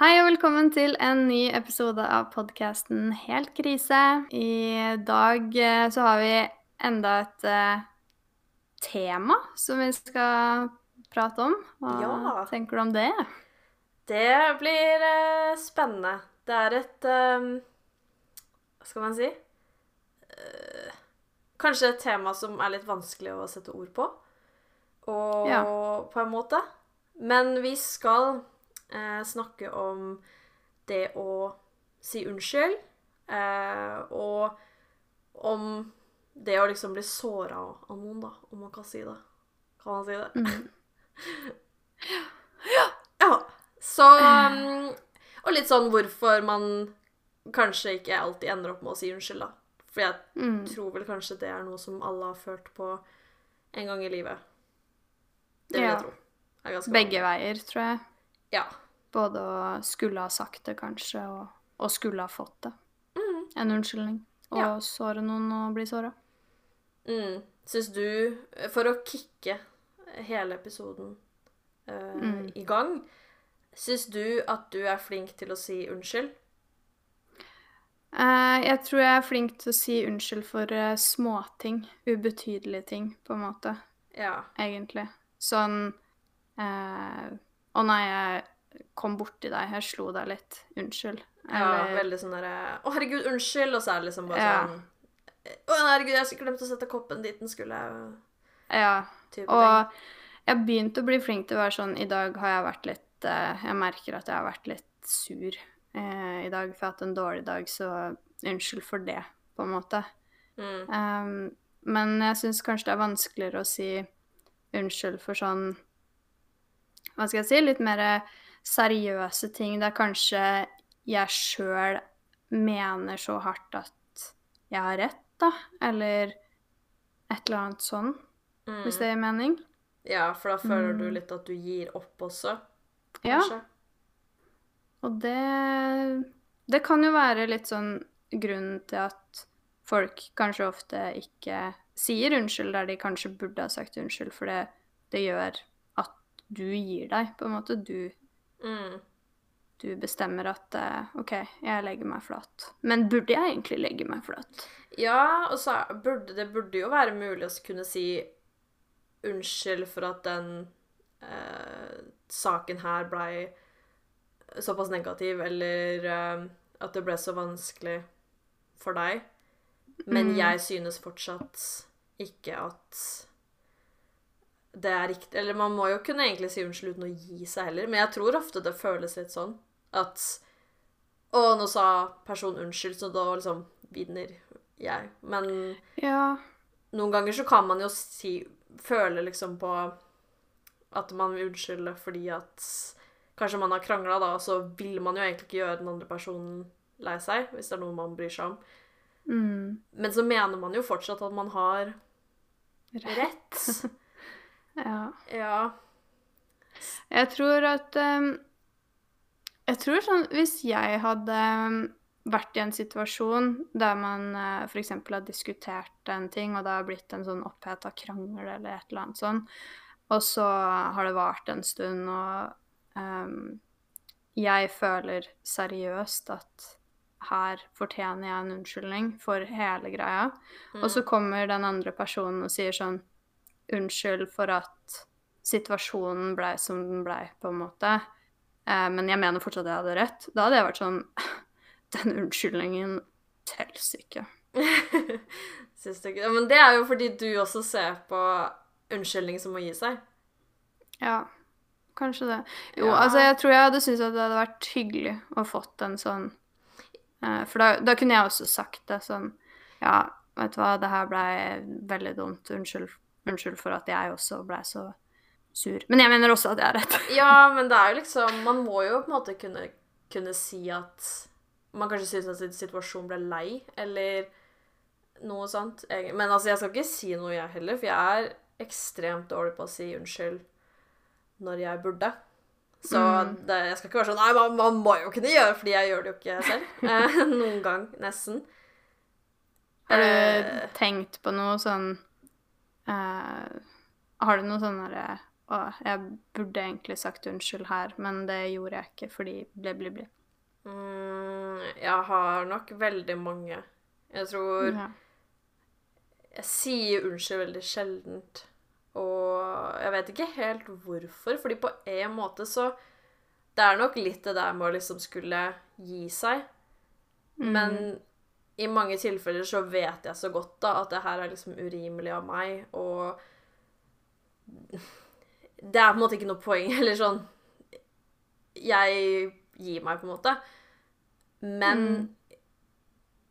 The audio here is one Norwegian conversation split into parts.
Hei og velkommen til en ny episode av podkasten Helt krise. I dag eh, så har vi enda et uh, tema som vi skal prate om. Hva Ja. tenker du om det? Det blir uh, spennende. Det er et eh, Hva skal man si? Uh, kanskje et tema som er litt vanskelig å sette ord på. Og Ja. på en måte. Men vi skal eh, snakke om det å si unnskyld. Eh, og om det å liksom bli såra av noen, da. Om man kan si det. Kan man si det? Mm. Ja. Så um, Og litt sånn hvorfor man kanskje ikke alltid ender opp med å si unnskyld, da. For jeg Mm. tror vel kanskje det er noe som alle har følt på en gang i livet. Det vil Ja. jeg tro. Begge veier, tror jeg. Ja. Både å skulle ha sagt det, kanskje, og, og skulle ha fått det. Mm. En unnskyldning. Og Ja. såre noen og bli såra. Mm. Syns du, for å kicke hele episoden uh, Mm. i gang, syns du at du er flink til å si unnskyld? Uh, jeg tror jeg er flink til å si unnskyld for uh, småting. Ubetydelige ting, på en måte. Ja. Egentlig. Sånn eh, Å nei, jeg kom borti deg. Jeg slo deg litt. Unnskyld. Ja, veldig sånn derre Å, herregud, unnskyld! Og så er det liksom bare Ja. sånn Å, herregud, jeg har glemt å sette koppen dit den skulle Ja. Og jeg begynte å bli flink til å være sånn I dag har jeg vært litt eh, Jeg merker at jeg har vært litt sur eh, i dag, for jeg har hatt en dårlig dag, så unnskyld for det, på en måte. Mm. Um, men jeg syns kanskje det er vanskeligere å si unnskyld for sånn Hva skal jeg si? Litt mer seriøse ting der kanskje jeg sjøl mener så hardt at jeg har rett, da. Eller et eller annet sånn, Mm. hvis det gir mening. Ja, for da føler du Mm. litt at du gir opp også, Ja, og det Det kan jo være litt sånn grunnen til at folk kanskje ofte ikke sier unnskyld der de kanskje burde ha sagt unnskyld, for det, det gjør du gir deg, på en måte. Du, Mm. du bestemmer at eh, OK, jeg legger meg flat. Men burde jeg egentlig legge meg flat? Ja, og så burde det burde jo være mulig å kunne si unnskyld for at den eh, saken her blei såpass negativ, eller eh, at det ble så vanskelig for deg. Men Mm. jeg synes fortsatt ikke at det er riktig Eller man må jo kunne egentlig si unnskyld uten å gi seg heller, men jeg tror ofte det føles litt sånn at Å, nå sa personen unnskyld, så da liksom vinner jeg. Men Ja. noen ganger så kan man jo si Føle liksom på at man vil unnskylde fordi at Kanskje man har krangla, da, og så vil man jo egentlig ikke gjøre den andre personen lei seg, hvis det er noe man bryr seg om. Mm. Men så mener man jo fortsatt at man har rett. ja. Ja. Jeg tror at um, Jeg tror sånn Hvis jeg hadde um, vært i en situasjon der man uh, f.eks. har diskutert en ting, og det har blitt en sånn oppheta krangel eller et eller annet sånn, og så har det vart en stund, og um, jeg føler seriøst at her fortjener jeg en unnskyldning for hele greia. Og så kommer den andre personen og sier sånn Unnskyld for at situasjonen blei som den blei, på en måte. Eh, men jeg mener fortsatt at jeg hadde rett. Da hadde jeg vært sånn Den unnskyldningen telles ikke. Syns du ikke? Men det er jo fordi du også ser på unnskyldning som å gi seg. Ja, kanskje det. Jo, Ja. altså jeg tror jeg hadde syntes at det hadde vært hyggelig å fått en sånn eh, For da, da kunne jeg også sagt det sånn Ja, vet du hva, det her blei veldig dumt. Unnskyld, unnskyld for at jeg også blei så sur. Men jeg mener også at jeg har rett. Ja, men det er jo liksom Man må jo på en måte kunne, kunne si at man kanskje syns at situasjonen ble lei, eller noe sånt. Men altså, jeg skal ikke si noe, jeg heller, for jeg er ekstremt dårlig på å si unnskyld når jeg burde. Så Mm. det, jeg skal ikke være sånn Nei, man, man må jo kunne gjøre fordi jeg gjør det jo ikke selv. Eh, noen gang, nesten. Har du Eh, tenkt på noe sånn eh, Har du noe sånn derre Å, jeg burde egentlig sagt unnskyld her, men det gjorde jeg ikke fordi ble, ble, ble. Mm, jeg har nok veldig mange. Jeg tror Ja. Jeg sier unnskyld veldig sjeldent. Og jeg vet ikke helt hvorfor, fordi på en måte så Det er nok litt det der med å liksom skulle gi seg. Men i mange tilfeller så vet jeg så godt da at det her er liksom urimelig av meg, og Det er på en måte ikke noe poeng, eller sånn Jeg gir meg, på en måte. Men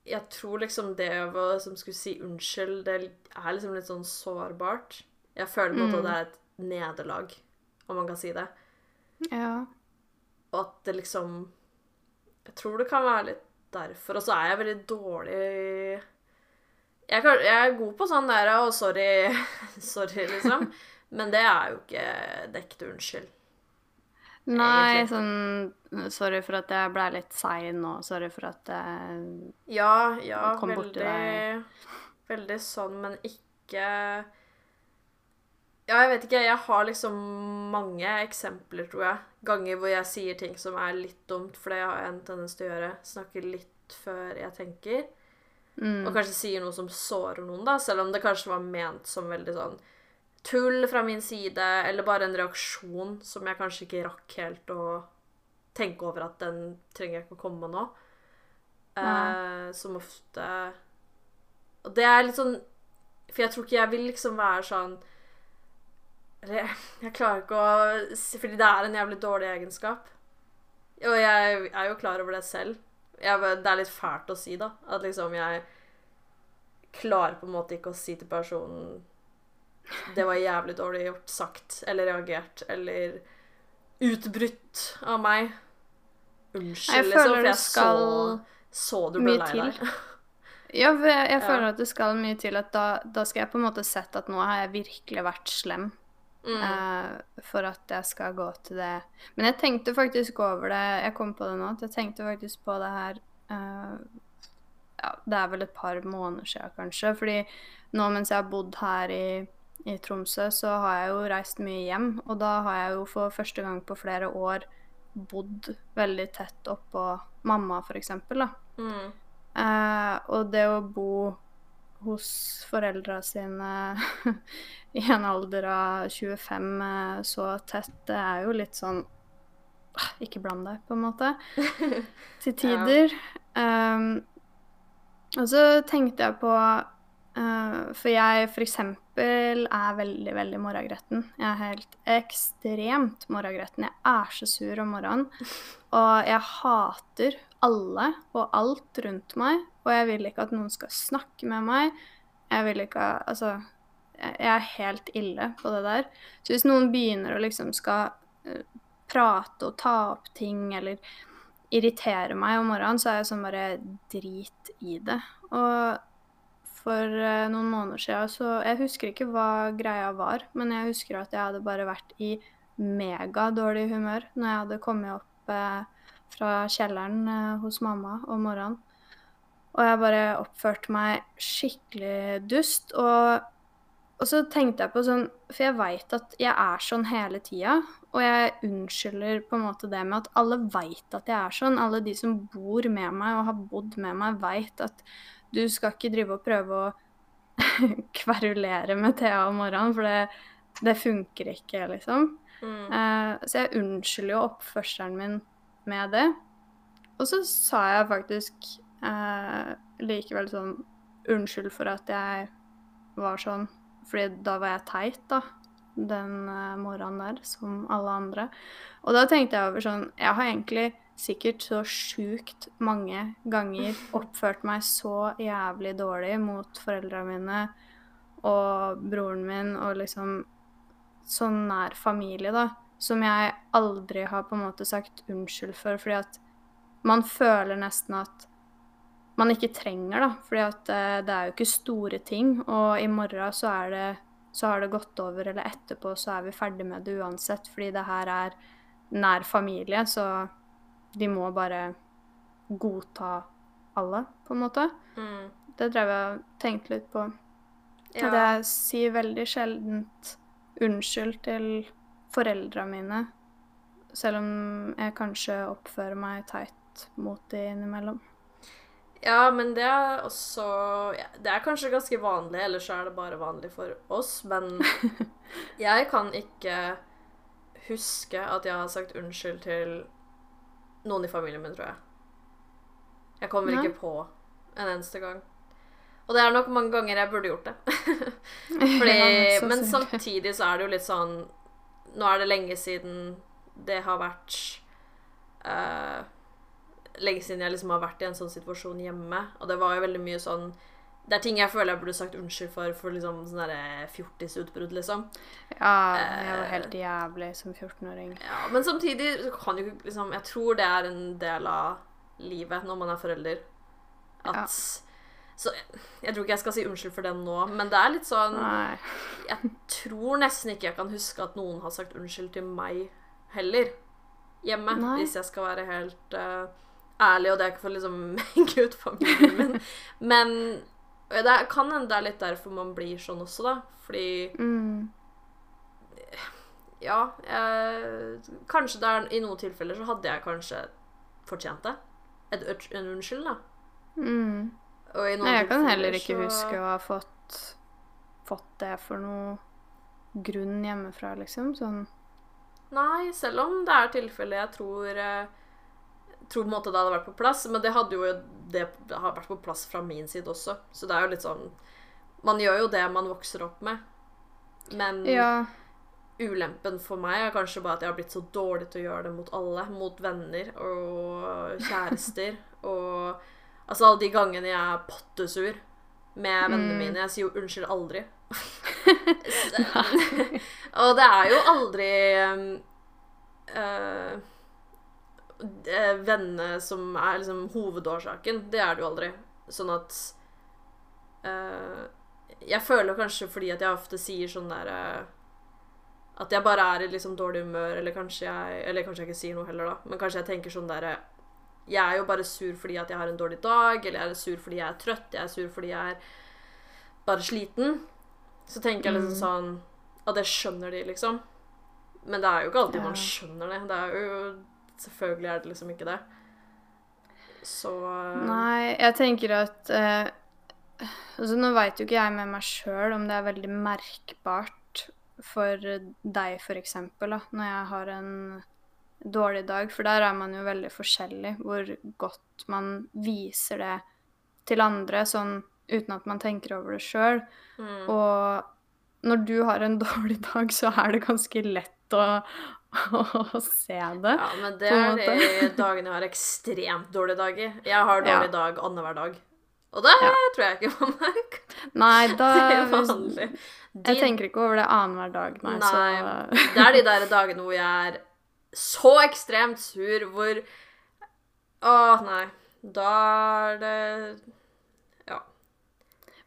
jeg tror liksom det å som skulle si unnskyld, det er liksom litt sånn sårbart. Jeg føler på en måte at det er et nederlag, om man kan si det. ja. Og at det liksom Jeg tror det kan være litt derfor. Og så er jeg veldig dårlig Jeg, kan, jeg er god på sånn der og sorry, sorry, liksom. Men det er jo ikke det unnskyld. Nei, Egentlig. sånn Sorry for at jeg ble litt sein, og sorry for at jeg Ja, ja, Kom bort til deg. veldig sånn, men ikke Ja, jeg vet ikke. Jeg har liksom mange eksempler, tror jeg. Ganger hvor jeg sier ting som er litt dumt, for det har jeg en tendens til å gjøre. Snakke litt før jeg tenker. mm, Og kanskje sier noe som sårer noen, da, selv om det kanskje var ment som veldig sånn tull fra min side, eller bare en reaksjon som jeg kanskje ikke rakk helt å tenke over at den trenger ikke å komme nå. Eh, som ofte Og det er litt sånn For jeg tror ikke jeg vil liksom være sånn eller jeg, klarer ikke å Fordi det er en jævlig dårlig egenskap. Og jeg er jo klar over det selv. Jeg, det er litt fælt å si, da. At liksom jeg klarer på en måte ikke å si til personen Det var jævlig dårlig gjort, sagt eller reagert eller utbrutt av meg. Unnskyld, Jeg liksom, føler for jeg skal så, så du ble lei deg. Ja, jeg, jeg Ja. føler at det skal mye til at da, da skal jeg på en måte sett at nå har jeg virkelig vært slem. Mm. Uh, for at jeg skal gå til det. Men jeg tenkte faktisk over det Jeg kom på det nå. at Jeg tenkte faktisk på det her uh, ja, Det er vel et par måneder siden, kanskje. Fordi nå mens jeg har bodd her i, i Tromsø, så har jeg jo reist mye hjem. Og da har jeg jo for første gang på flere år bodd veldig tett oppå mamma, eksempel. Mm. Uh, og det å bo hos foreldra sine i en alder av 25 eh, så tett, det er jo litt sånn ah, Ikke bland deg, på en måte. Til tider. Um, og så tenkte jeg på uh, For jeg eksempel er veldig, veldig morgengretten. Jeg er helt ekstremt morgengretten. Jeg er så sur om morgenen. Og jeg hater alle og alt rundt meg. Og jeg vil ikke at noen skal snakke med meg. Jeg vil ikke Altså, jeg er helt ille på det der. Så hvis noen begynner å liksom skal eh, prate og ta opp ting eller irritere meg om morgenen, så er jeg sånn bare drit i det. Og for eh, noen måneder siden så Jeg husker ikke hva greia var, men jeg husker at jeg hadde bare vært i megadårlig humør når jeg hadde kommet opp eh, fra kjelleren eh, hos mamma om morgenen. Og jeg bare oppførte meg skikkelig dust. Og, og så tenkte jeg på sånn For jeg veit at jeg er sånn hele tida. Og jeg unnskylder på en måte det med at alle veit at jeg er sånn. Alle de som bor med meg og har bodd med meg, veit at du skal ikke drive og prøve å kverulere med Thea om morgenen, for det, det funker ikke, liksom. Mm. Uh, så jeg unnskylder jo oppførselen min med det. Og så sa jeg faktisk eh, likevel sånn unnskyld for at jeg var sånn. Fordi da var jeg teit, da. Den eh, morgenen der, som alle andre. Og da tenkte jeg over sånn Jeg har egentlig sikkert så sjukt mange ganger oppført meg så jævlig dårlig mot foreldrene mine og broren min og liksom sånn nær familie, da, som jeg aldri har på en måte sagt unnskyld for, fordi at man føler nesten at man ikke trenger, da, For eh, det er jo ikke store ting, og i morgen så er det så har det gått over, eller etterpå så er vi ferdig med det uansett, fordi det her er nær familie, så de må bare godta alle, på en måte. Mm. Det drev jeg og tenkte litt på. Ja. Det jeg sier veldig sjeldent unnskyld til foreldra mine. Selv om jeg kanskje oppfører meg teit mot de innimellom. Ja, men det er også ja, Det er kanskje ganske vanlig, ellers er det bare vanlig for oss, men jeg kan ikke huske at jeg har sagt unnskyld til noen i familien min, tror jeg. Jeg kommer Nei. ikke på en eneste gang. Og det er nok mange ganger jeg burde gjort det. Fordi, Ja, men samtidig så er det jo litt sånn Nå er det lenge siden det har vært eh, Lenge siden jeg liksom har vært i en sånn situasjon hjemme. Og det var jo veldig mye sånn Det er ting jeg føler jeg burde sagt unnskyld for for liksom sånne derre fjortisutbrudd, liksom. Ja, jeg var helt jævlig som 14-åring. Ja, men samtidig så kan jo ikke liksom Jeg tror det er en del av livet når man er forelder. At Ja. Så jeg tror ikke jeg skal si unnskyld for det nå, men det er litt sånn Nei. Jeg tror nesten ikke jeg kan huske at noen har sagt unnskyld til meg heller. Hjemme, Nei. hvis jeg skal være helt eh, ærlig, og det er ikke for liksom henge ut familien min. Men det kan hende det er litt derfor man blir sånn også, da. Fordi Mm. ja eh, Kanskje det er, i noen tilfeller så hadde jeg kanskje fortjent det. Et, en unnskyld, da. Mm. Og i noen Nei, jeg kan heller ikke så- huske å ha fått, fått det for noe grunn hjemmefra, liksom. Sånn Nei, selv om det er tilfeller jeg tror eh, tror på en måte det hadde vært på plass, men det hadde jo det har vært på plass fra min side også. Så det er jo litt sånn Man gjør jo det man vokser opp med. Men Ja. ulempen for meg er kanskje bare at jeg har blitt så dårlig til å gjøre det mot alle. Mot venner og kjærester og Altså alle de gangene jeg er pottesur med vennene Mm. mine. Jeg sier jo unnskyld aldri. og det er jo aldri um, eh, vennene som er liksom hovedårsaken. Det er det jo aldri. Sånn at eh, Jeg føler kanskje fordi at jeg ofte sier sånn der eh, At jeg bare er i liksom dårlig humør, eller kanskje jeg Eller kanskje jeg ikke sier noe heller, da. Men kanskje jeg tenker sånn der eh, Jeg er jo bare sur fordi at jeg har en dårlig dag, eller jeg er sur fordi jeg er trøtt, jeg er sur fordi jeg er bare sliten. Så tenker jeg liksom Mm. sånn Og det skjønner de, liksom. Men det er jo ikke alltid man skjønner det. Det er jo Selvfølgelig er det liksom ikke det. Så Nei, jeg tenker at eh, altså Nå veit jo ikke jeg med meg sjøl om det er veldig merkbart for deg, eksempel, når jeg har en dårlig dag. For der er man jo veldig forskjellig, hvor godt man viser det til andre sånn uten at man tenker over det sjøl. mm. Og når du har en dårlig dag, så er det ganske lett å, å se det. Ja, men det er de dagene jeg har ekstremt dårlige dager. Jeg har Ja. dårlig dag annenhver dag. Og det Ja. tror jeg ikke man merker. Nei, da Det er vanlig. De, Jeg tenker ikke over det annenhver dag, nei. Nei. Så Det er de der dagene hvor jeg er så ekstremt sur, hvor Å, nei. Da er det Ja.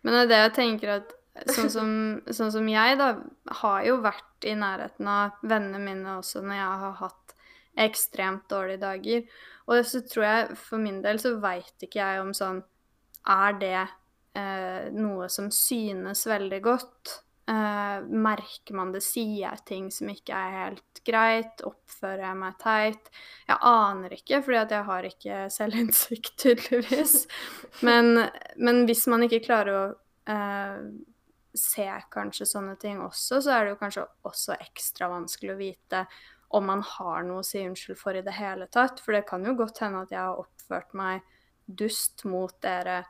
Men det er det jeg tenker at sånn som, sånn som jeg, da, har jo vært i nærheten av vennene mine også når jeg har hatt ekstremt dårlige dager. Og så tror jeg for min del så veit ikke jeg om sånn Er det eh, noe som synes veldig godt? Eh, merker man det? Sier jeg ting som ikke er helt greit? Oppfører jeg meg teit? Jeg aner ikke, fordi at jeg har ikke selvinnsikt, tydeligvis. Men, men hvis man ikke klarer å eh, se kanskje sånne ting også, så er det jo kanskje også ekstra vanskelig å vite om man har noe å si unnskyld for i det hele tatt. For det kan jo godt hende at jeg har oppført meg dust mot dere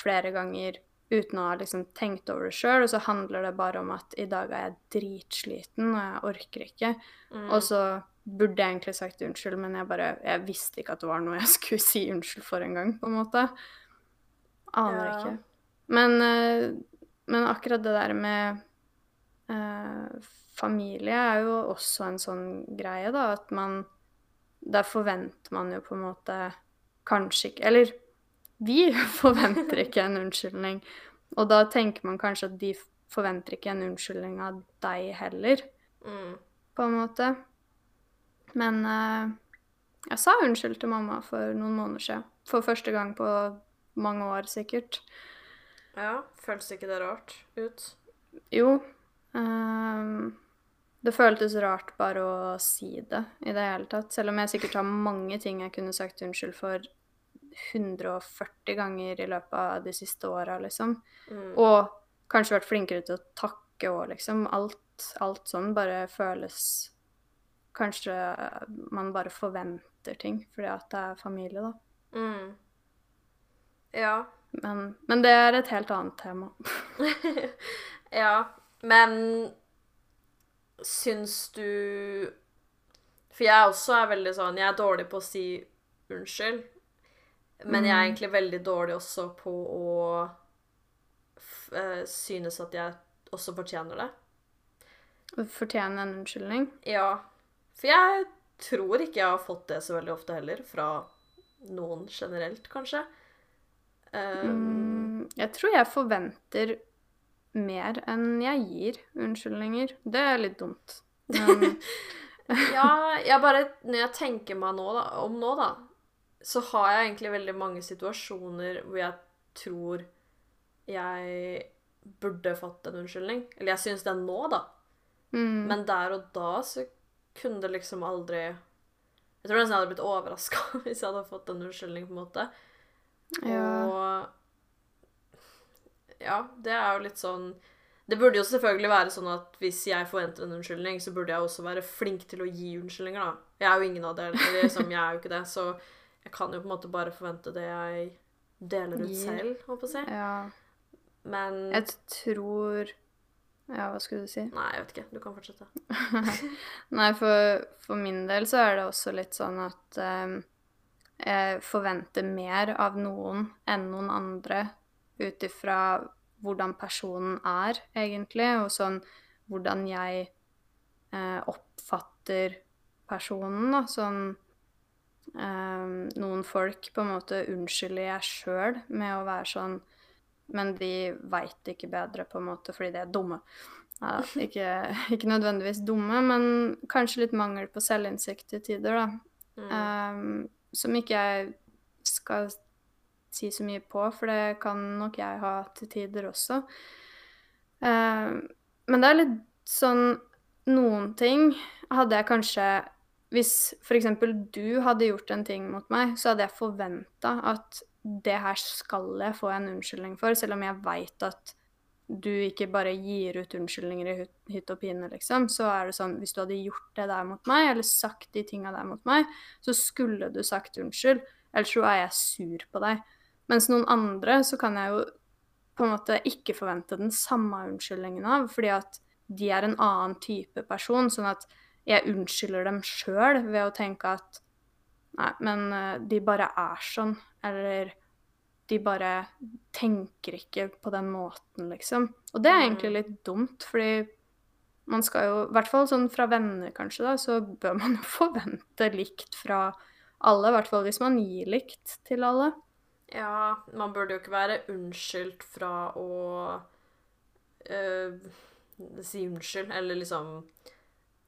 flere ganger uten å ha liksom tenkt over det sjøl, og så handler det bare om at i dag er jeg dritsliten og jeg orker ikke. Mm. Og så burde jeg egentlig sagt unnskyld, men jeg bare Jeg visste ikke at det var noe jeg skulle si unnskyld for engang, på en måte. Aner Ja. ikke. Men, eh, men akkurat det der med eh, familie er jo også en sånn greie, da, at man Der forventer man jo på en måte kanskje ikke Eller vi forventer ikke en unnskyldning. Og da tenker man kanskje at de forventer ikke en unnskyldning av deg heller Mm. på en måte. Men eh, jeg sa unnskyld til mamma for noen måneder siden. For første gang på mange år, sikkert. Ja, Føltes ikke det rart ut? Jo. Um, Det føltes rart bare å si det i det hele tatt. Selv om jeg sikkert har mange ting jeg kunne sagt unnskyld for 140 ganger i løpet av de siste åra, liksom. Mm. Og kanskje vært flinkere til å takke òg, liksom. Alt, alt sånn bare føles Kanskje man bare forventer ting fordi at det er familie, da. Mm. Ja. Men, men det er et helt annet tema. ja. Men syns du For jeg også er veldig sånn Jeg er dårlig på å si unnskyld. Men jeg er Mm. egentlig veldig dårlig også på å eh, synes at jeg også fortjener det. Fortjene en unnskyldning. Ja. For jeg tror ikke jeg har fått det så veldig ofte heller, fra noen generelt, kanskje. Um, jeg tror jeg forventer mer enn jeg gir unnskyldninger. Det er litt dumt. Men Ja, jeg bare Når jeg tenker meg nå, da, om nå, da, så har jeg egentlig veldig mange situasjoner hvor jeg tror jeg burde fått en unnskyldning. Eller jeg syns det nå, da. mm, Men der og da så kunne det liksom aldri Jeg tror nesten jeg hadde blitt overraska hvis jeg hadde fått en unnskyldning, på en måte. Ja. Og ja, det er jo litt sånn Det burde jo selvfølgelig være sånn at hvis jeg forventer en unnskyldning, så burde jeg også være flink til å gi unnskyldninger, da. Jeg er jo ingen av delene, liksom, jeg er jo ikke det, så jeg kan jo på en måte bare forvente det jeg deler ut selv, holdt på å si. ja. Men Jeg tror Ja, hva skulle du si? Nei, jeg vet ikke. Du kan fortsette. Nei, for, for min del så er det også litt sånn at eh, jeg forventer mer av noen enn noen andre ut ifra hvordan personen er, egentlig, og sånn hvordan jeg eh, oppfatter personen, da. Sånn eh, Noen folk på en måte unnskylder jeg sjøl med å være sånn men de veit ikke bedre, på en måte, fordi de er dumme. Ja, ikke, ikke nødvendigvis dumme, men kanskje litt mangel på selvinnsikt til tider, da. Mm. Ehm, som ikke jeg skal si så mye på, for det kan nok jeg ha til tider også. Ehm, men det er litt sånn Noen ting hadde jeg kanskje Hvis f.eks. du hadde gjort en ting mot meg, så hadde jeg forventa at det her skal jeg få en unnskyldning for, selv om jeg veit at du ikke bare gir ut unnskyldninger i hytt- og pine, liksom. Så er det sånn, hvis du hadde gjort det der mot meg, eller sagt de tinga der mot meg, så skulle du sagt unnskyld. Ellers så er jeg sur på deg. Mens noen andre så kan jeg jo på en måte ikke forvente den samme unnskyldningen av, fordi at de er en annen type person, sånn at jeg unnskylder dem sjøl ved å tenke at Nei, men eh, de bare er sånn. Eller de bare tenker ikke på den måten, liksom. Og det er egentlig litt dumt, fordi man skal jo, i hvert fall sånn fra venner kanskje, da, så bør man jo forvente likt fra alle. I hvert fall hvis man gir likt til alle. Ja, man burde jo ikke være unnskyldt fra å øh, si unnskyld, eller liksom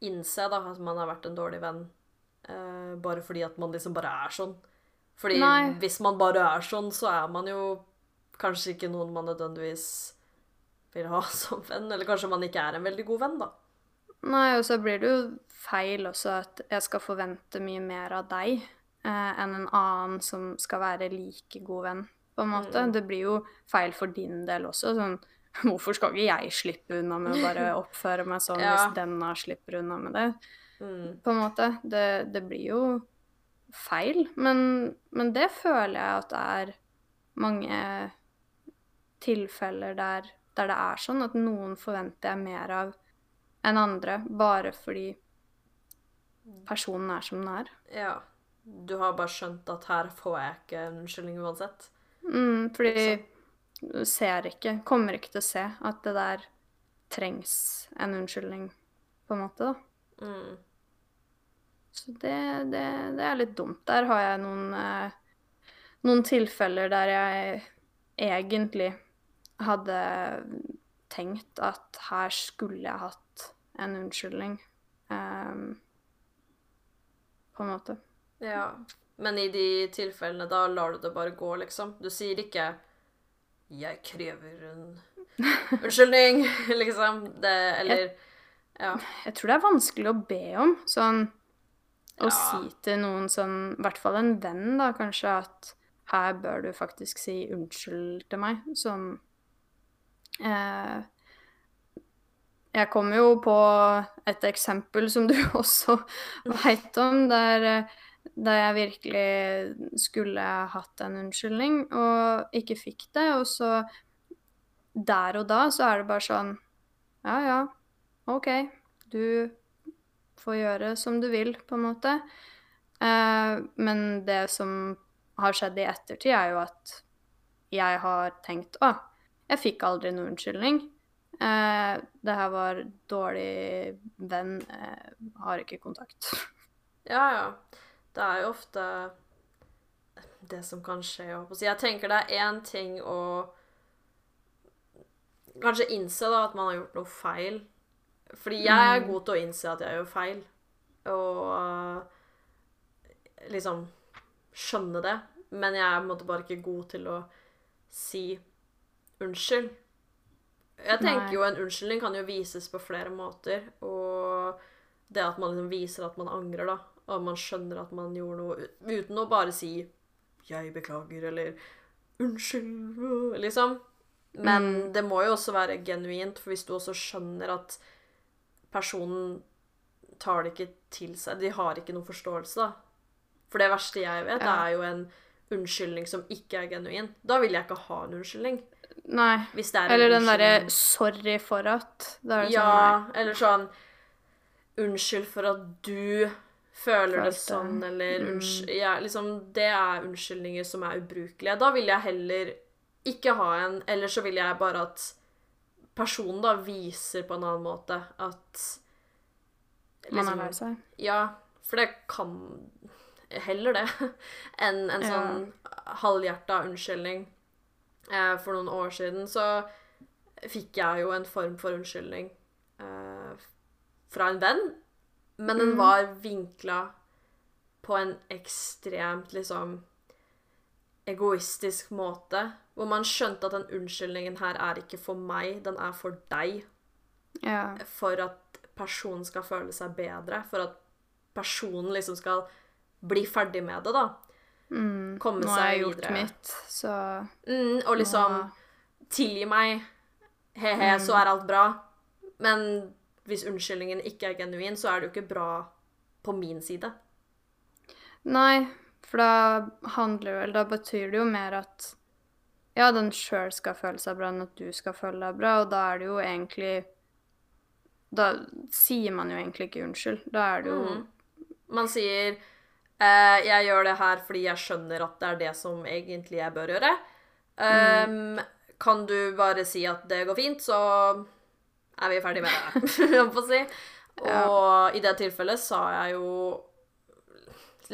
innse da at man har vært en dårlig venn, øh, bare fordi at man liksom bare er sånn. Fordi Nei. hvis man bare er sånn, så er man jo kanskje ikke noen man nødvendigvis vil ha som venn, eller kanskje man ikke er en veldig god venn, da. Nei, og så blir det jo feil også at jeg skal forvente mye mer av deg eh, enn en annen som skal være like god venn, på en måte. Mm. Det blir jo feil for din del også. sånn Hvorfor skal ikke jeg slippe unna med å bare oppføre meg sånn Ja. hvis denne slipper unna med det? Mm. På en måte. Det, det blir jo feil. Men, men det føler jeg at det er mange tilfeller der, der det er sånn at noen forventer jeg mer av enn andre, bare fordi personen er som den er. Ja. Du har bare skjønt at her får jeg ikke en unnskyldning uansett. Mm, fordi du ser ikke, kommer ikke til å se at det der trengs en unnskyldning, på en måte, da. Mm. Så det, det, det er litt dumt. Der har jeg noen, eh, noen tilfeller der jeg egentlig hadde tenkt at her skulle jeg hatt en unnskyldning. Um, på en måte. Ja. Men i de tilfellene, da lar du det bare gå, liksom. Du sier ikke 'jeg krever en unnskyldning', liksom. Det, eller Ja. Jeg tror det er vanskelig å be om. Sånn å si til noen sånn, i hvert fall en venn, da kanskje, at her bør du faktisk si unnskyld til meg. Sånn eh, Jeg kommer jo på et eksempel som du også veit om, der, der jeg virkelig skulle hatt en unnskyldning og ikke fikk det. Og så der og da så er det bare sånn Ja, ja, OK. Du får gjøre som du vil, på en måte. Eh, men det som har skjedd i ettertid, er jo at jeg har tenkt Å, jeg fikk aldri noen unnskyldning. Eh, det her var dårlig venn. Eh, har ikke kontakt. Ja, ja. Det er jo ofte det som kan skje. Jeg tenker det er én ting å kanskje innse da at man har gjort noe feil. Fordi jeg er Mm. god til å innse at jeg gjør feil, og uh, liksom skjønne det. Men jeg er på en måte bare ikke god til å si unnskyld. Jeg tenker Nei. jo en unnskyldning kan jo vises på flere måter, og det at man liksom viser at man angrer, da, og man skjønner at man gjorde noe uten å bare si 'jeg beklager' eller 'unnskyld', øh», liksom. Men Mm. det må jo også være genuint, for hvis du også skjønner at personen tar det ikke til seg De har ikke noen forståelse, da. For det verste jeg vet, Ja. er jo en unnskyldning som ikke er genuin. Da vil jeg ikke ha en unnskyldning. Nei. Er Eller den derre 'sorry for at'. Det sånn Ja, eller sånn Unnskyld for at du føler det sånn, eller Mm. ja, liksom, Det er unnskyldninger som er ubrukelige. Da vil jeg heller ikke ha en, eller så vil jeg bare at personen da viser på en annen måte at Man er liksom- lei seg. Ja, for det kan Heller det enn en Ja. sånn halvhjerta unnskyldning. Eh, for noen år siden så fikk jeg jo en form for unnskyldning eh, fra en venn, men den Mhm. var vinkla på en ekstremt liksom egoistisk måte, hvor man skjønte at den unnskyldningen her er ikke for meg, den er for deg Ja. for at personen skal føle seg bedre, for at personen liksom skal bli ferdig med det, da. Mm. Komme Nå har jeg seg gjort videre. mitt, så Mm, og liksom nå- tilgi meg, he-he, Mm. så er alt bra. Men hvis unnskyldningen ikke er genuin, så er det jo ikke bra på min side. Nei, for da handler vel Da betyr det jo mer at ja, den sjøl skal føle seg bra enn at du skal føle deg bra, og da er det jo egentlig Da sier man jo egentlig ikke unnskyld. Da er det jo mm. Man sier eh, 'Jeg gjør det her fordi jeg skjønner at det er det som egentlig jeg bør gjøre'. Um, Kan du bare si at det går fint, så er vi ferdig med det. holdt på å si. Og i det tilfellet sa jeg jo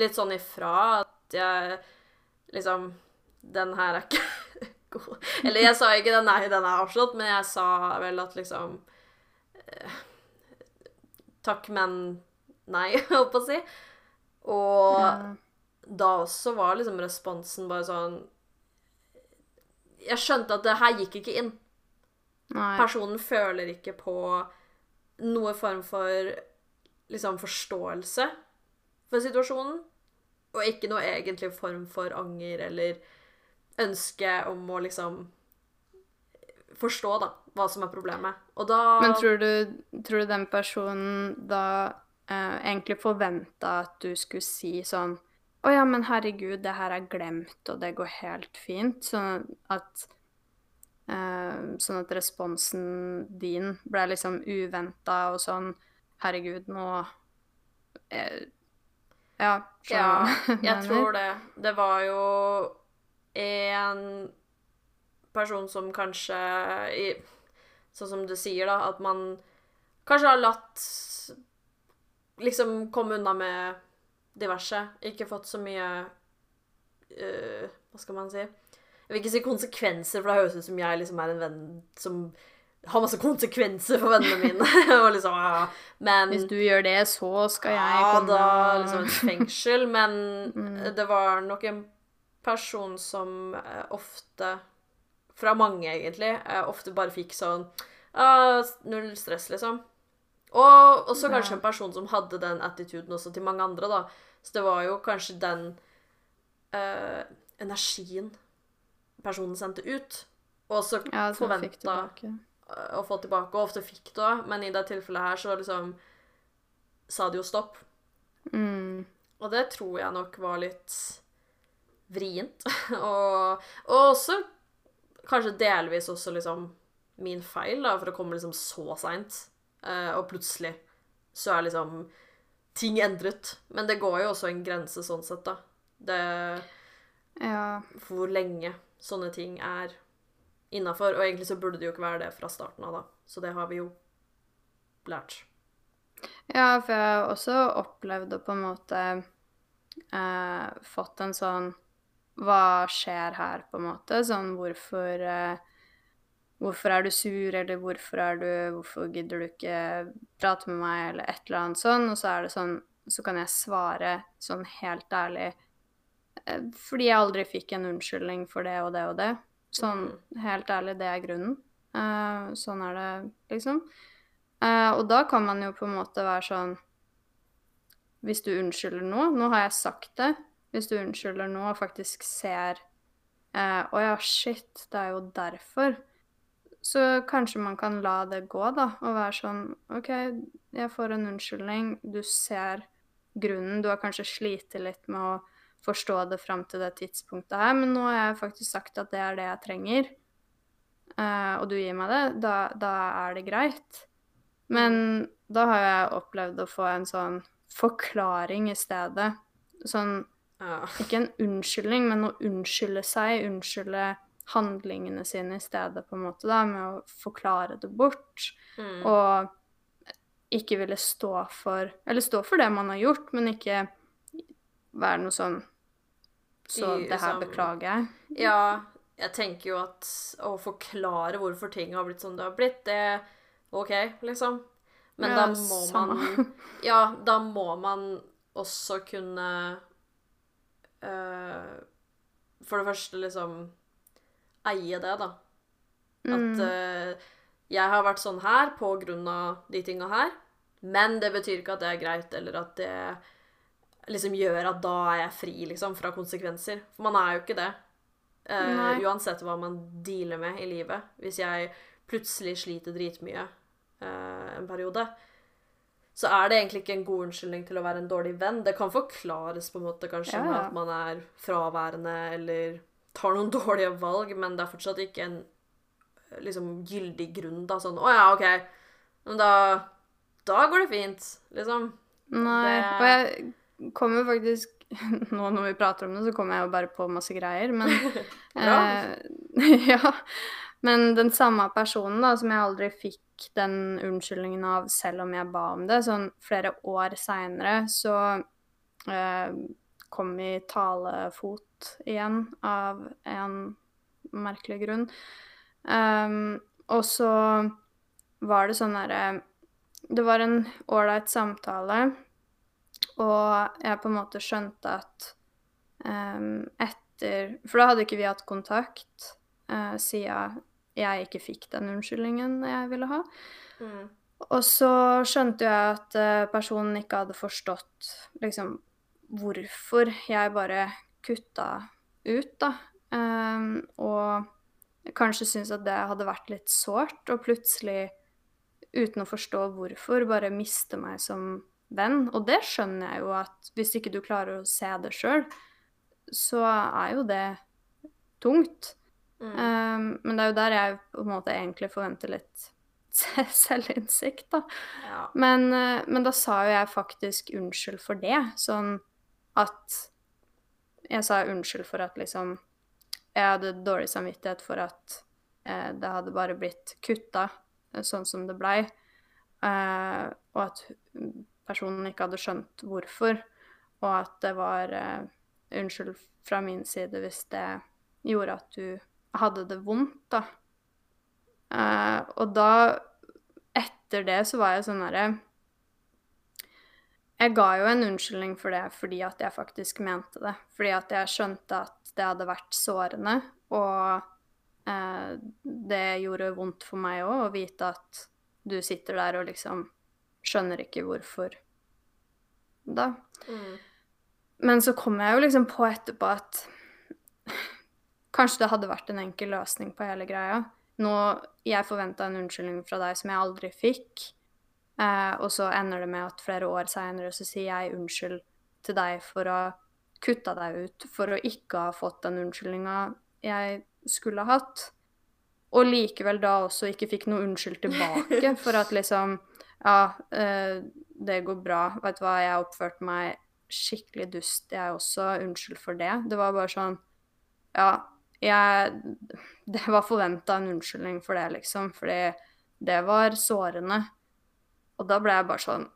litt sånn ifra at jeg liksom Den her er ikke god. Eller jeg sa ikke den nei, den er avslått, men jeg sa vel at liksom eh, Takk, men nei, holdt på å si. Og Ja. da også var liksom responsen bare sånn Jeg skjønte at det her gikk ikke inn. Nei. Personen føler ikke på noe form for liksom forståelse for situasjonen. Og ikke noe egentlig form for anger eller ønske om å liksom forstå, da, hva som er problemet. Og da Men tror du, tror du den personen da eh, egentlig forventa at du skulle si sånn Å ja, men herregud, det her er glemt, og det går helt fint. Sånn at eh, Sånn at responsen din ble liksom uventa og sånn Herregud, nå eh, Ja, Ja, jeg tror det. Det var jo en person som kanskje Sånn som du sier, da, at man kanskje har latt Liksom komme unna med diverse. Ikke fått så mye uh, Hva skal man si? Jeg vil ikke si konsekvenser, for det høres ut som jeg liksom er en venn som har masse konsekvenser for vennene mine. og liksom, ja. men Hvis du gjør det, så skal jeg ja, komme da og- liksom et fengsel, men Mm. det var nok en person som eh, ofte Fra mange, egentlig. eh, ofte bare fikk sånn uh, Null stress, liksom. Og også kanskje en person som hadde den attituden også til mange andre, da. Så det var jo kanskje den uh, energien personen sendte ut, og så Ja, forventa. Å få tilbake, og ofte fikk det òg, men i det tilfellet her så liksom sa det jo stopp. Mm. Og det tror jeg nok var litt vrient. og, og også kanskje delvis også liksom min feil, da, for å komme liksom så seint. Uh, og plutselig så er liksom ting endret. Men det går jo også en grense sånn sett, da. Det hvor lenge sånne ting er innafor. Og egentlig så burde det jo ikke være det fra starten av, da. Så det har vi jo lært. Ja, for jeg har også opplevd å på en måte eh, fått en sånn Hva skjer her, på en måte? Sånn hvorfor eh, Hvorfor er du sur, eller hvorfor er du Hvorfor gidder du ikke prate med meg, eller et eller annet sånn. Og så er det sånn Så kan jeg svare sånn helt ærlig eh, fordi jeg aldri fikk en unnskyldning for det og det og det. Sånn helt ærlig, det er grunnen. Uh, sånn er det, liksom. Uh, og da kan man jo på en måte være sånn Hvis du unnskylder nå Nå har jeg sagt det. Hvis du unnskylder nå og faktisk ser eh, Å ja, shit, det er jo derfor. Så kanskje man kan la det gå, da, og være sånn OK, jeg får en unnskyldning. Du ser grunnen. Du har kanskje slitt litt med å forstå det fram til det tidspunktet her, men nå har jeg faktisk sagt at det er det jeg trenger, uh, og du gir meg det, da, da er det greit. Men da har jeg opplevd å få en sånn forklaring i stedet. Sånn Ja. ikke en unnskyldning, men å unnskylde seg, unnskylde handlingene sine i stedet, på en måte, da, med å forklare det bort. Mm. Og ikke ville stå for Eller stå for det man har gjort, men ikke være noe sånn Så I- det her som- beklager jeg. Ja, jeg tenker jo at å forklare hvorfor ting har blitt som det har blitt, det OK, liksom. Men Ja, da må samme. man Ja, da må man også kunne uh, For det første liksom eie det, da. At eh, jeg har vært sånn her på grunn av de tinga her, men det betyr ikke at det er greit, eller at det liksom gjør at da er jeg fri, liksom, fra konsekvenser. For man er jo ikke det. Uh, uansett hva man dealer med i livet. Hvis jeg plutselig sliter dritmye uh, en periode, så er det egentlig ikke en god unnskyldning til å være en dårlig venn. Det kan forklares på en måte kanskje Ja, med at man er fraværende eller tar noen dårlige valg, men det er fortsatt ikke en liksom gyldig grunn, da. Sånn 'Å ja, OK, men da Da går det fint', liksom. Nei. Det- Og jeg kommer faktisk Nå når vi prater om det, så kommer jeg jo bare på masse greier, men eh, Ja. Men den samme personen da, som jeg aldri fikk den unnskyldningen av, selv om jeg ba om det, sånn flere år seinere, så eh, kom vi i talefot igjen av en merkelig grunn. Um, og så var det sånn derre Det var en ålreit samtale, og jeg på en måte skjønte at um, etter For da hadde ikke vi hatt kontakt uh, siden jeg ikke fikk den unnskyldningen jeg ville ha. Mm. Og så skjønte jeg at uh, personen ikke hadde forstått liksom hvorfor jeg bare kutta ut, da. Um, og kanskje syntes at det hadde vært litt sårt, og plutselig, uten å forstå hvorfor, bare miste meg som venn. Og det skjønner jeg jo at hvis ikke du klarer å se det sjøl, så er jo det tungt. Mm. Um, men det er jo der jeg på en måte egentlig forventer litt selvinnsikt, da. ja. Men, eh, men da sa jo jeg faktisk unnskyld for det. Sånn at Jeg sa unnskyld for at liksom Jeg hadde dårlig samvittighet for at eh, det hadde bare blitt kutta eh, sånn som det blei. Eh, og at personen ikke hadde skjønt hvorfor. Og at det var uh, unnskyld fra min side hvis det gjorde at du hadde det vondt, da. Uh, og da etter det så var jeg sånn herre Jeg ga jo en unnskyldning for det fordi at jeg faktisk mente det. Fordi at jeg skjønte at det hadde vært sårende, og uh, det gjorde vondt for meg òg å vite at du sitter der og liksom skjønner ikke hvorfor da. Mm. Men så kom jeg jo liksom på etterpå at kanskje det hadde vært en enkel løsning på hele greia. Nå, Jeg forventa en unnskyldning fra deg som jeg aldri fikk. Eh, og så ender det med at flere år seinere så sier jeg unnskyld til deg for å kutta deg ut, for å ikke ha fått den unnskyldninga jeg skulle ha hatt. Og likevel da også ikke fikk noe unnskyld tilbake for at liksom Ja, eh, det går bra. Vet du hva, jeg oppførte meg skikkelig dust, jeg også. Unnskyld for det. Det var bare sånn Ja, jeg Det var forventa en unnskyldning for det, liksom. Fordi det var sårende. Og da ble jeg bare sånn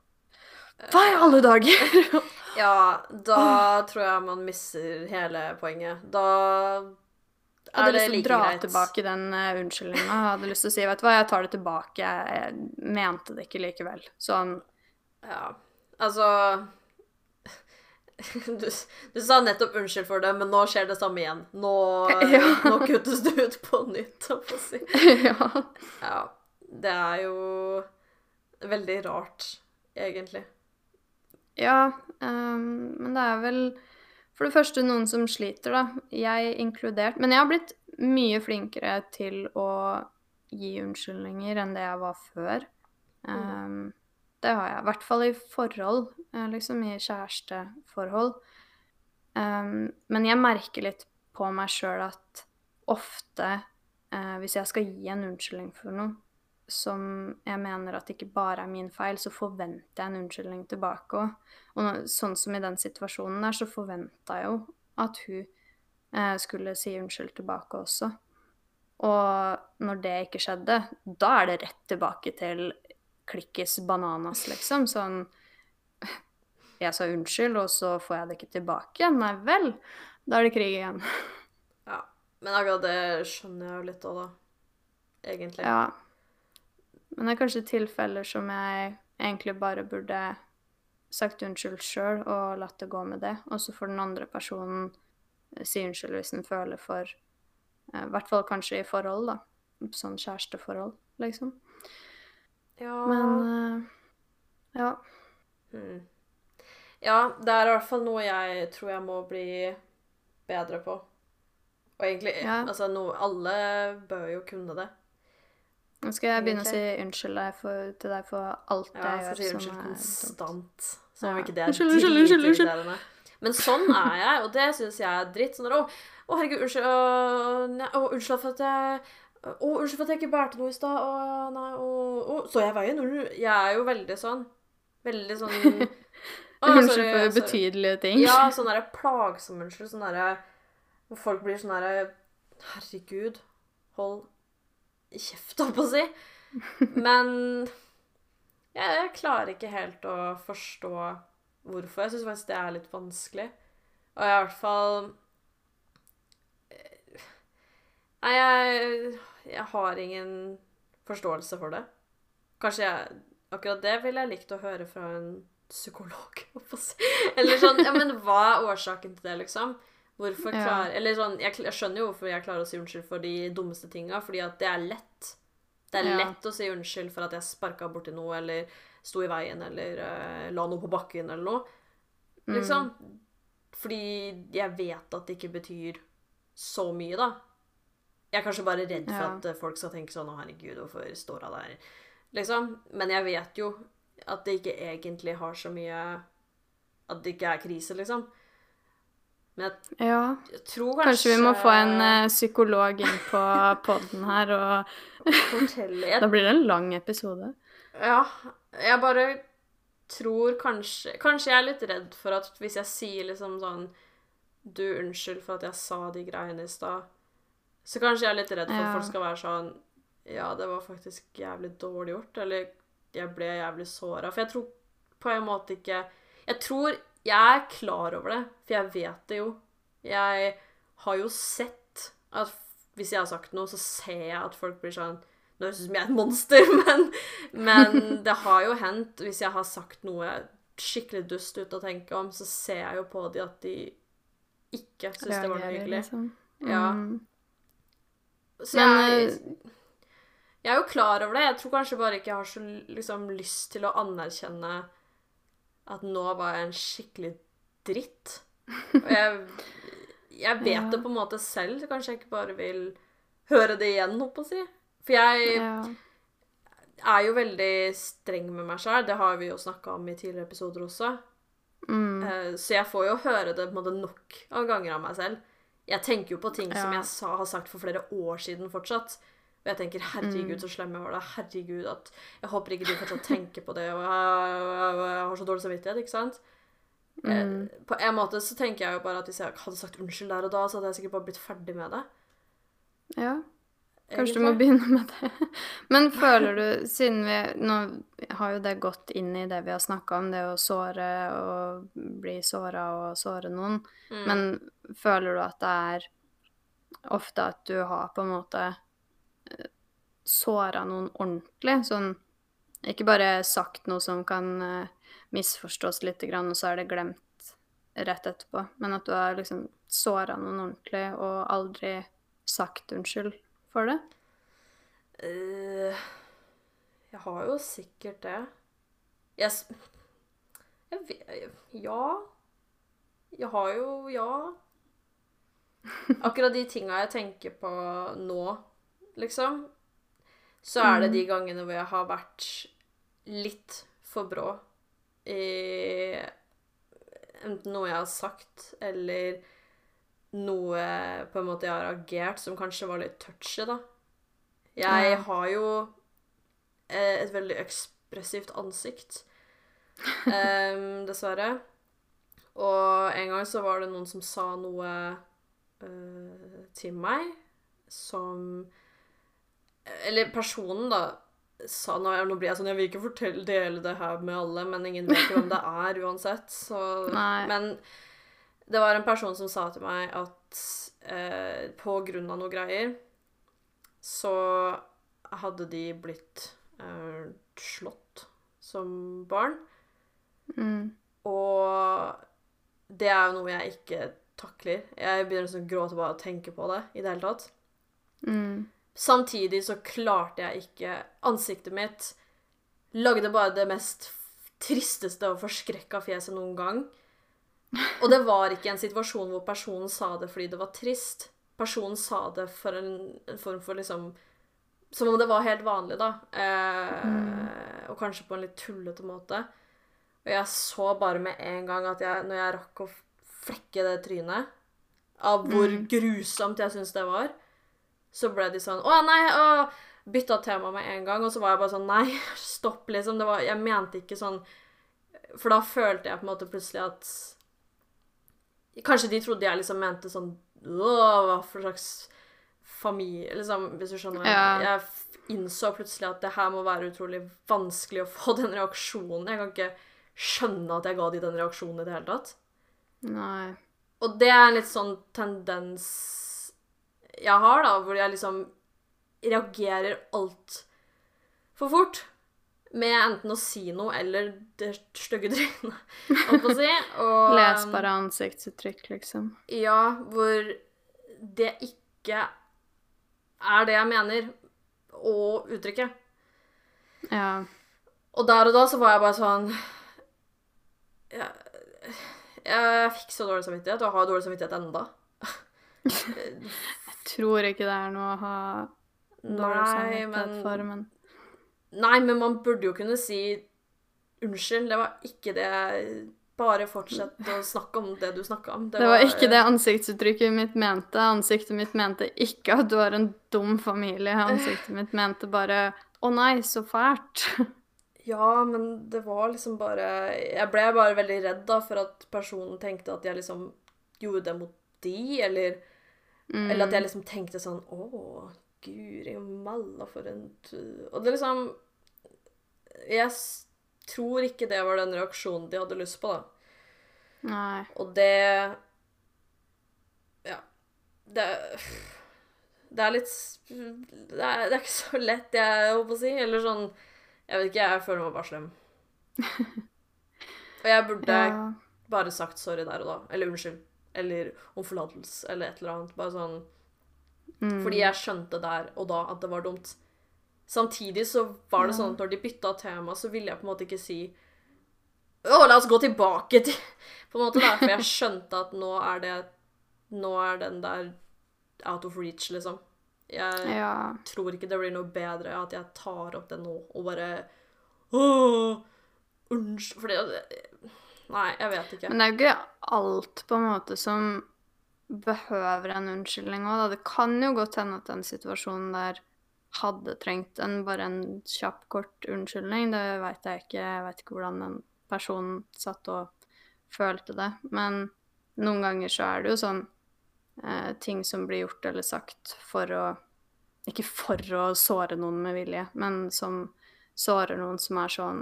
Hva i alle dager? Ja, da tror jeg man mister hele poenget. Da hadde lyst til å like dra greit. tilbake den uh, unnskyldninga. Jeg hadde lyst til å si vet du hva, jeg tar det tilbake. Jeg, jeg mente det ikke likevel. Sånn Ja, altså du, du sa nettopp unnskyld for det, men nå skjer det samme igjen. Nå, Ja. nå kuttes du ut på nytt, holdt på å si. Ja. Ja. Det er jo veldig rart, egentlig. Ja, um, men det er vel for det første noen som sliter, da. Jeg inkludert. Men jeg har blitt mye flinkere til å gi unnskyldninger enn det jeg var før. Ehm, det har jeg. I hvert fall i forhold, eh, liksom i kjæresteforhold. Um, men jeg merker litt på meg sjøl at ofte, uh, hvis jeg skal gi en unnskyldning for noe som jeg mener at ikke bare er min feil, så forventer jeg en unnskyldning tilbake òg. Og sånn som i den situasjonen der, så forventa jeg jo at hun eh, skulle si unnskyld tilbake også. Og når det ikke skjedde, da er det rett tilbake til klikkis bananas, liksom. Sånn Jeg sa unnskyld, og så får jeg det ikke tilbake igjen. Nei vel. Da er det krig igjen. Ja. Men akkurat det skjønner jeg jo litt òg, da. Egentlig. Ja. Men det er kanskje tilfeller som jeg egentlig bare burde sagt unnskyld sjøl og latt det gå med det. Og så får den andre personen eh, si unnskyld hvis den føler for eh, I hvert fall kanskje i forhold, da. Sånn kjæresteforhold, liksom. Ja. Men eh, ja. Hmm. Ja, det er i hvert fall noe jeg tror jeg må bli bedre på. Og egentlig Ja. Altså, no, alle bør jo kunne det. Nå skal jeg begynne å si unnskyld deg for, til deg for alt Ja, jeg å si gjør unnskyld som konstant. Som om Ja. ikke det er Unnskyld, unnskyld, unnskyld, unnskyld. Men sånn er jeg, og det syns jeg er dritt. Sånn der, å, å, herregud, unnskyld Å, nei, Å, unnskyld for at jeg Å, unnskyld for at jeg ikke bærte noe i stad. Å, nei, å, Så jeg veien? Jeg er jo veldig sånn. Veldig sånn Unnskyld for betydelige ting. Ja, sånn derre plagsom unnskyld. Sånn derre Hvor folk blir sånn derre Herregud, hold kjeft, holdt på å si. Men jeg, klarer ikke helt å forstå hvorfor. Jeg syns faktisk det er litt vanskelig. Og i hvert fall Nei, jeg, jeg har ingen forståelse for det. Kanskje jeg Akkurat det ville jeg likt å høre fra en psykolog. Eller sånn Ja, men hva er årsaken til det, liksom? Hvorfor Ja. Eller sånn jeg, jeg skjønner jo hvorfor jeg klarer å si unnskyld for de dummeste tinga, fordi at det er lett. Det er Ja. lett å si unnskyld for at jeg sparka borti noe, eller sto i veien, eller uh, la noe på bakken, eller noe. Mm. Liksom. Fordi jeg vet at det ikke betyr så mye, da. Jeg er kanskje bare redd for Ja. at eh, folk skal tenke sånn Å, herregud, hvorfor står hun der? Liksom. Men jeg vet jo at det ikke egentlig har så mye At det ikke er krise, liksom. Men jeg, Ja. jeg tror kanskje Kanskje vi må få en uh, psykolog inn på poden her, og fortelle da blir det en lang episode. Ja, jeg bare tror kanskje Kanskje jeg er litt redd for at hvis jeg sier liksom sånn Du, unnskyld for at jeg sa de greiene i stad. Så kanskje jeg er litt redd for Ja. at folk skal være sånn Ja, det var faktisk jævlig dårlig gjort. Eller jeg ble jævlig såra. For jeg tror på en måte ikke Jeg tror jeg er klar over det, for jeg vet det jo. Jeg har jo sett at hvis jeg har sagt noe, så ser jeg at folk blir sånn Nå høres det ut som jeg er et monster, men, men det har jo hendt hvis jeg har sagt noe skikkelig dust uten å tenke om, så ser jeg jo på de at de ikke syns det var noe hyggelig. liksom. Ja. Mm. Så Men jeg eh, Jeg er jo klar over det. Jeg tror kanskje bare ikke jeg har så liksom, lyst til å anerkjenne at nå var jeg en skikkelig dritt. Og jeg, jeg vet Ja. det på en måte selv, så kanskje jeg ikke bare vil høre det igjen, holdt på å si. For jeg Ja. er jo veldig streng med meg sjøl. Det har vi jo snakka om i tidligere episoder også. Mm. Eh, Så jeg får jo høre det på en måte nok av ganger av meg selv. Jeg tenker jo på ting som jeg sa, har sagt for flere år siden fortsatt. Og jeg tenker 'herregud, så slem jeg var da'. Herregud, at Jeg håper ikke de fortsatt tenker på det, og jeg, jeg har så dårlig samvittighet, ikke sant? Mm. Eh, På en måte så tenker jeg jo bare at hvis jeg hadde sagt unnskyld der og da, så hadde jeg sikkert bare blitt ferdig med det. ja. Kanskje du må begynne med det. Men føler du, siden vi Nå har jo det gått inn i det vi har snakka om, det å såre og bli såra og såre noen. Mm. Men føler du at det er ofte at du har på en måte såra noen ordentlig? Sånn ikke bare sagt noe som kan eh, misforstås litt, og så er det glemt rett etterpå, men at du har liksom såra noen ordentlig og aldri sagt unnskyld for det? Uh, jeg har jo sikkert det. Jeg, jeg vet Ja. Jeg har jo Ja. Akkurat de tinga jeg tenker på nå, liksom, så er det de gangene hvor jeg har vært litt for brå i enten noe jeg har sagt, eller noe på en måte jeg har agert som kanskje var litt touchy, da. Jeg har jo eh, et veldig ekspressivt ansikt, um, dessverre. Og en gang så var det noen som sa noe uh, til meg som Eller personen, da, sa nå, nå blir jeg sånn Jeg vil ikke fortelle, dele det her med alle, men ingen vet jo hvem det er uansett. Så, men det var en person som sa til meg at eh, på grunn av noe greier så hadde de blitt eh, slått som barn. Mm. Og det er jo noe jeg ikke takler. Jeg begynner å gråte bare av å tenke på det i det hele tatt. Mm. Samtidig så klarte jeg ikke Ansiktet mitt lagde bare det mest tristeste og forskrekka fjeset noen gang. Og det var ikke en situasjon hvor personen sa det fordi det var trist. Personen sa det for en, form for liksom Som om det var helt vanlig, da. Eh, Og kanskje på en litt tullete måte. Og jeg så bare med en gang at jeg, når jeg rakk å flekke det trynet, av hvor Mm. grusomt jeg syns det var, så ble de sånn Å, nei! Å, bytta tema med en gang. Og så var jeg bare sånn Nei, stopp, liksom. Det var, jeg mente ikke sånn For da følte jeg på en måte plutselig at Kanskje de trodde jeg liksom mente sånn hva for slags familie Liksom, hvis du skjønner. Ja. Jeg innså plutselig at det her må være utrolig vanskelig å få den reaksjonen. Jeg kan ikke skjønne at jeg ga de den reaksjonen i det hele tatt. Nei. Og det er en litt sånn tendens jeg har, da, hvor jeg liksom reagerer altfor fort. Med enten å si noe eller det stygge trynet, holdt på å si. Og, Les bare ansiktsuttrykk, liksom. Ja, hvor det ikke er det jeg mener å uttrykke. Ja. Og der og da så var jeg bare sånn Jeg, jeg fikk så dårlig samvittighet, og har dårlig samvittighet enda. Tror ikke det er noe å ha dårlig samvittighet for, men Nei, men man burde jo kunne si unnskyld, det var ikke det Bare fortsett å snakke om det du snakka om. Det var ikke det ansiktsuttrykket mitt mente. Ansiktet mitt mente ikke at du har en dum familie. Ansiktet mitt mente bare 'Å nei, så fælt'. Ja, men det var liksom bare Jeg ble bare veldig redd da for at personen tenkte at jeg liksom gjorde det mot de, eller Mm. Eller at jeg liksom tenkte sånn Å, guri malla, for en tur Og det liksom Jeg tror ikke det var den reaksjonen de hadde lyst på, da. Nei. Og det Ja. Det Det er litt Det er, det er ikke så lett, jeg holdt å si. Eller sånn Jeg vet ikke, jeg føler meg bare slem. Og jeg burde Ja. bare sagt sorry der og da. Eller unnskyld. Eller om forlatelse, eller et eller annet. Bare sånn Mm. Fordi jeg skjønte der og da at det var dumt. Samtidig så var det sånn at når de bytta tema, så ville jeg på en måte ikke si Å, la oss gå tilbake til På en måte derfor jeg skjønte at nå er det Nå er den der out of reach, liksom. Jeg Ja. tror ikke det blir noe bedre at jeg tar opp det nå og bare Åh, unnskyld For det Nei, jeg vet ikke. Men det er jo ikke alt på en måte som behøver en unnskyldning òg, da. Det kan jo godt hende at den situasjonen der hadde trengt en, bare en kjapp, kort unnskyldning. Det veit jeg ikke. Jeg veit ikke hvordan den personen satt og følte det. Men noen ganger så er det jo sånn eh, ting som blir gjort eller sagt for å Ikke for å såre noen med vilje, men som sårer noen som er sånn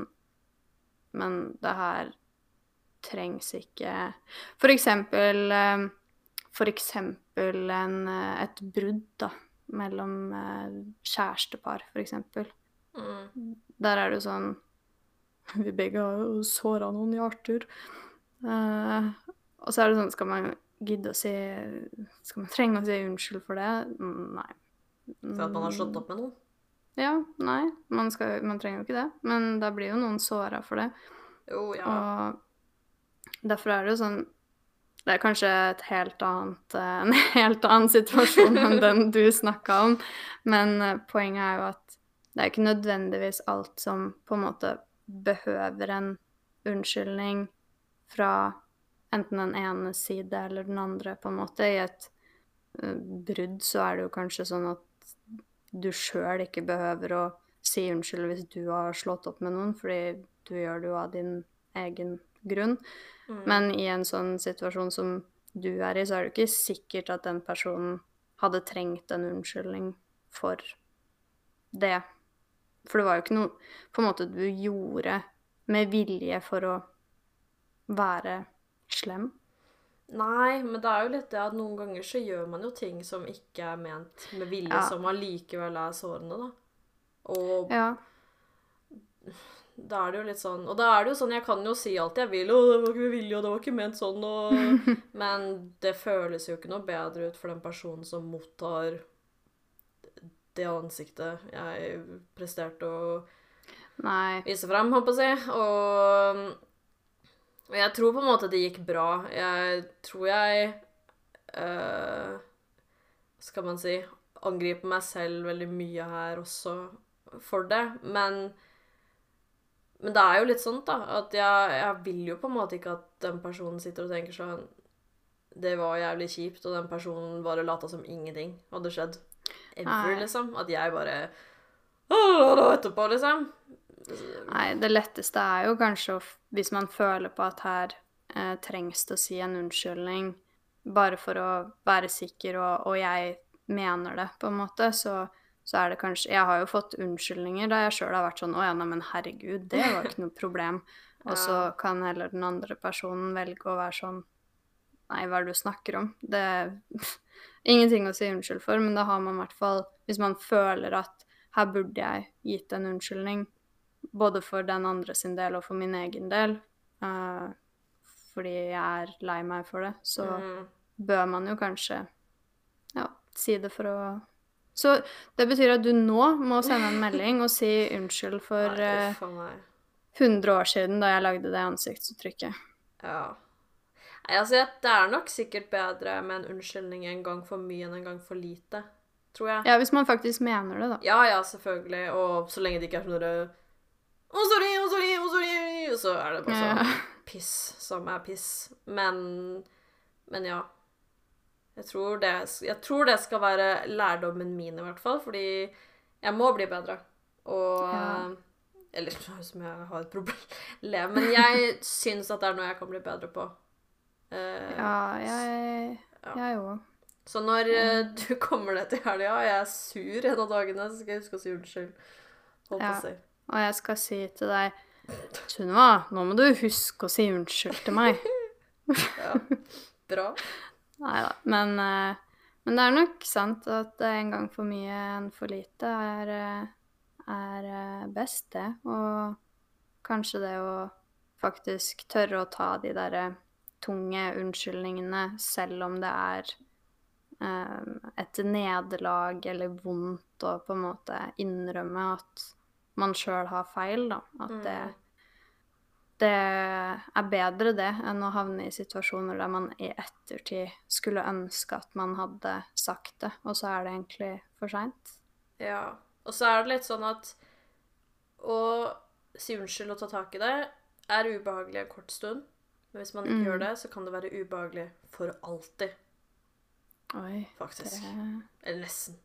Men det her trengs ikke For eksempel eh, eksempel en, eh, et brudd, da. Mellom eh, kjærestepar, eksempel. Mm. Der er det jo sånn Vi begge har jo såra noen hjerter. Uh, og så er det sånn Skal man gidde å si Skal man trenge å si unnskyld for det? Nei. For at man har slått opp med noen. Ja, nei. Man, skal, man trenger jo ikke det. Men da blir jo noen såra for det. Jo, ja. Og derfor er det jo sånn Det er kanskje helt annet, eh, en helt annen situasjon enn den du snakka om, men eh, poenget er jo at det er ikke nødvendigvis alt som på en måte behøver en unnskyldning fra enten den ene side eller den andre, på en måte. I et eh, brudd så er det jo kanskje sånn at du sjøl ikke behøver å si unnskyld hvis du har slått opp med noen, fordi du gjør det jo av din egen grunn. Mm. Men i en sånn situasjon som du er i, så er det ikke sikkert at den personen hadde trengt en unnskyldning for det. For det var jo ikke noe på en måte du gjorde med vilje for å være slem. Nei, men det er jo litt det at noen ganger så gjør man jo ting som ikke er ment med vilje, Ja. som allikevel er sårende, da. Og Ja. Da er det jo litt sånn Og da er det jo sånn, jeg kan jo si alt jeg vil, og det var ikke med vilje, og det var ikke ment sånn, og Men det føles jo ikke noe bedre ut for den personen som mottar det ansiktet jeg presterte å Nei. vise frem, håper jeg å si. Og og jeg tror på en måte det gikk bra. Jeg tror jeg øh, Skal man si Angriper meg selv veldig mye her også for det. Men men det er jo litt sånn, da, at jeg, jeg vil jo på en måte ikke at den personen sitter og tenker sånn Det var jævlig kjipt, og den personen bare lata som ingenting hadde skjedd. Ever, liksom. At jeg bare Åh, etterpå, liksom. Nei, det letteste er jo kanskje hvis man føler på at her eh, trengs det å si en unnskyldning, bare for å være sikker, og, og jeg mener det, på en måte, så, så er det kanskje Jeg har jo fått unnskyldninger da jeg sjøl har vært sånn Å ja, men herregud, det var ikke noe problem. Og så kan heller den andre personen velge å være sånn Nei, hva er det du snakker om? Det er ingenting å si unnskyld for, men da har man i hvert fall Hvis man føler at her burde jeg gitt en unnskyldning, både for den andre sin del og for min egen del, uh, fordi jeg er lei meg for det, så Mm. bør man jo kanskje ja, si det for å Så det betyr at du nå må sende en melding og si unnskyld for Nei, eh, uff a meg. 100 år siden da jeg lagde det ansiktsuttrykket. Ja. Nei, altså, det er nok sikkert bedre med en unnskyldning en gang for mye enn en gang for lite. Tror jeg. Ja, hvis man faktisk mener det, da. Ja, ja, selvfølgelig. Og så lenge det ikke er sånn Å, sorry, å, sorry, å, sorry. Så er det bare sånn Ja. piss som er piss. Men Men ja. Jeg tror, det, jeg tror det skal være lærdommen min, i hvert fall. Fordi jeg må bli bedre. Og Ja. Eller som jeg har et problem. Men jeg syns at det er noe jeg kan bli bedre på. Uh, Ja, jeg Ja. Så når eh, du kommer ned til helga, og jeg er sur en av dagene, så skal jeg huske å si unnskyld. Holdt Ja. si. Og jeg skal si til deg Sunniva, nå må du huske å si unnskyld til meg. Ja. Bra. Nei da. Men, eh, men det er nok sant at en gang for mye enn for lite er, eh, er eh, best, det. Og kanskje det å faktisk tørre å ta de derre tunge unnskyldningene, selv om det er et nederlag eller vondt å på en måte innrømme at man sjøl har feil, da. At det, det er bedre det enn å havne i situasjoner der man i ettertid skulle ønske at man hadde sagt det, og så er det egentlig for seint. Ja. Og så er det litt sånn at å si unnskyld og ta tak i det er ubehagelig en kort stund. Men hvis man ikke Mm. gjør det, så kan det være ubehagelig for alltid, Oi. faktisk. Det, Eller nesten.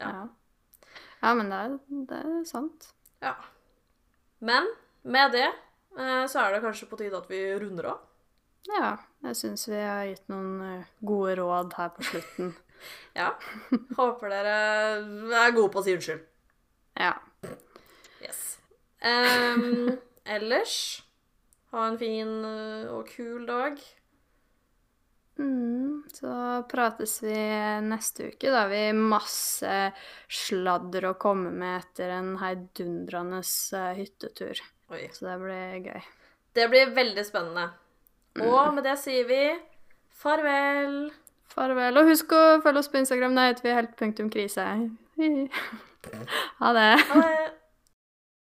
ja. Ja. ja. men det er, det er sant. Ja. Men med det så er det kanskje på tide at vi runder av. Ja, jeg syns vi har gitt noen eh, gode råd her på slutten. Ja. Håper dere er gode på å si unnskyld. Ja. Yes. Um, ellers ha en fin eh, og kul dag. Mm, så prates vi neste uke, da. Vi masse sladder å komme med etter en heidundrende eh, hyttetur. Oi. Så det blir gøy. Det blir veldig spennende. Og med det sier vi farvel. Farvel. Og husk å følge oss på Instagram. Der heter vi helt punktum krise. Ha det. Ha det.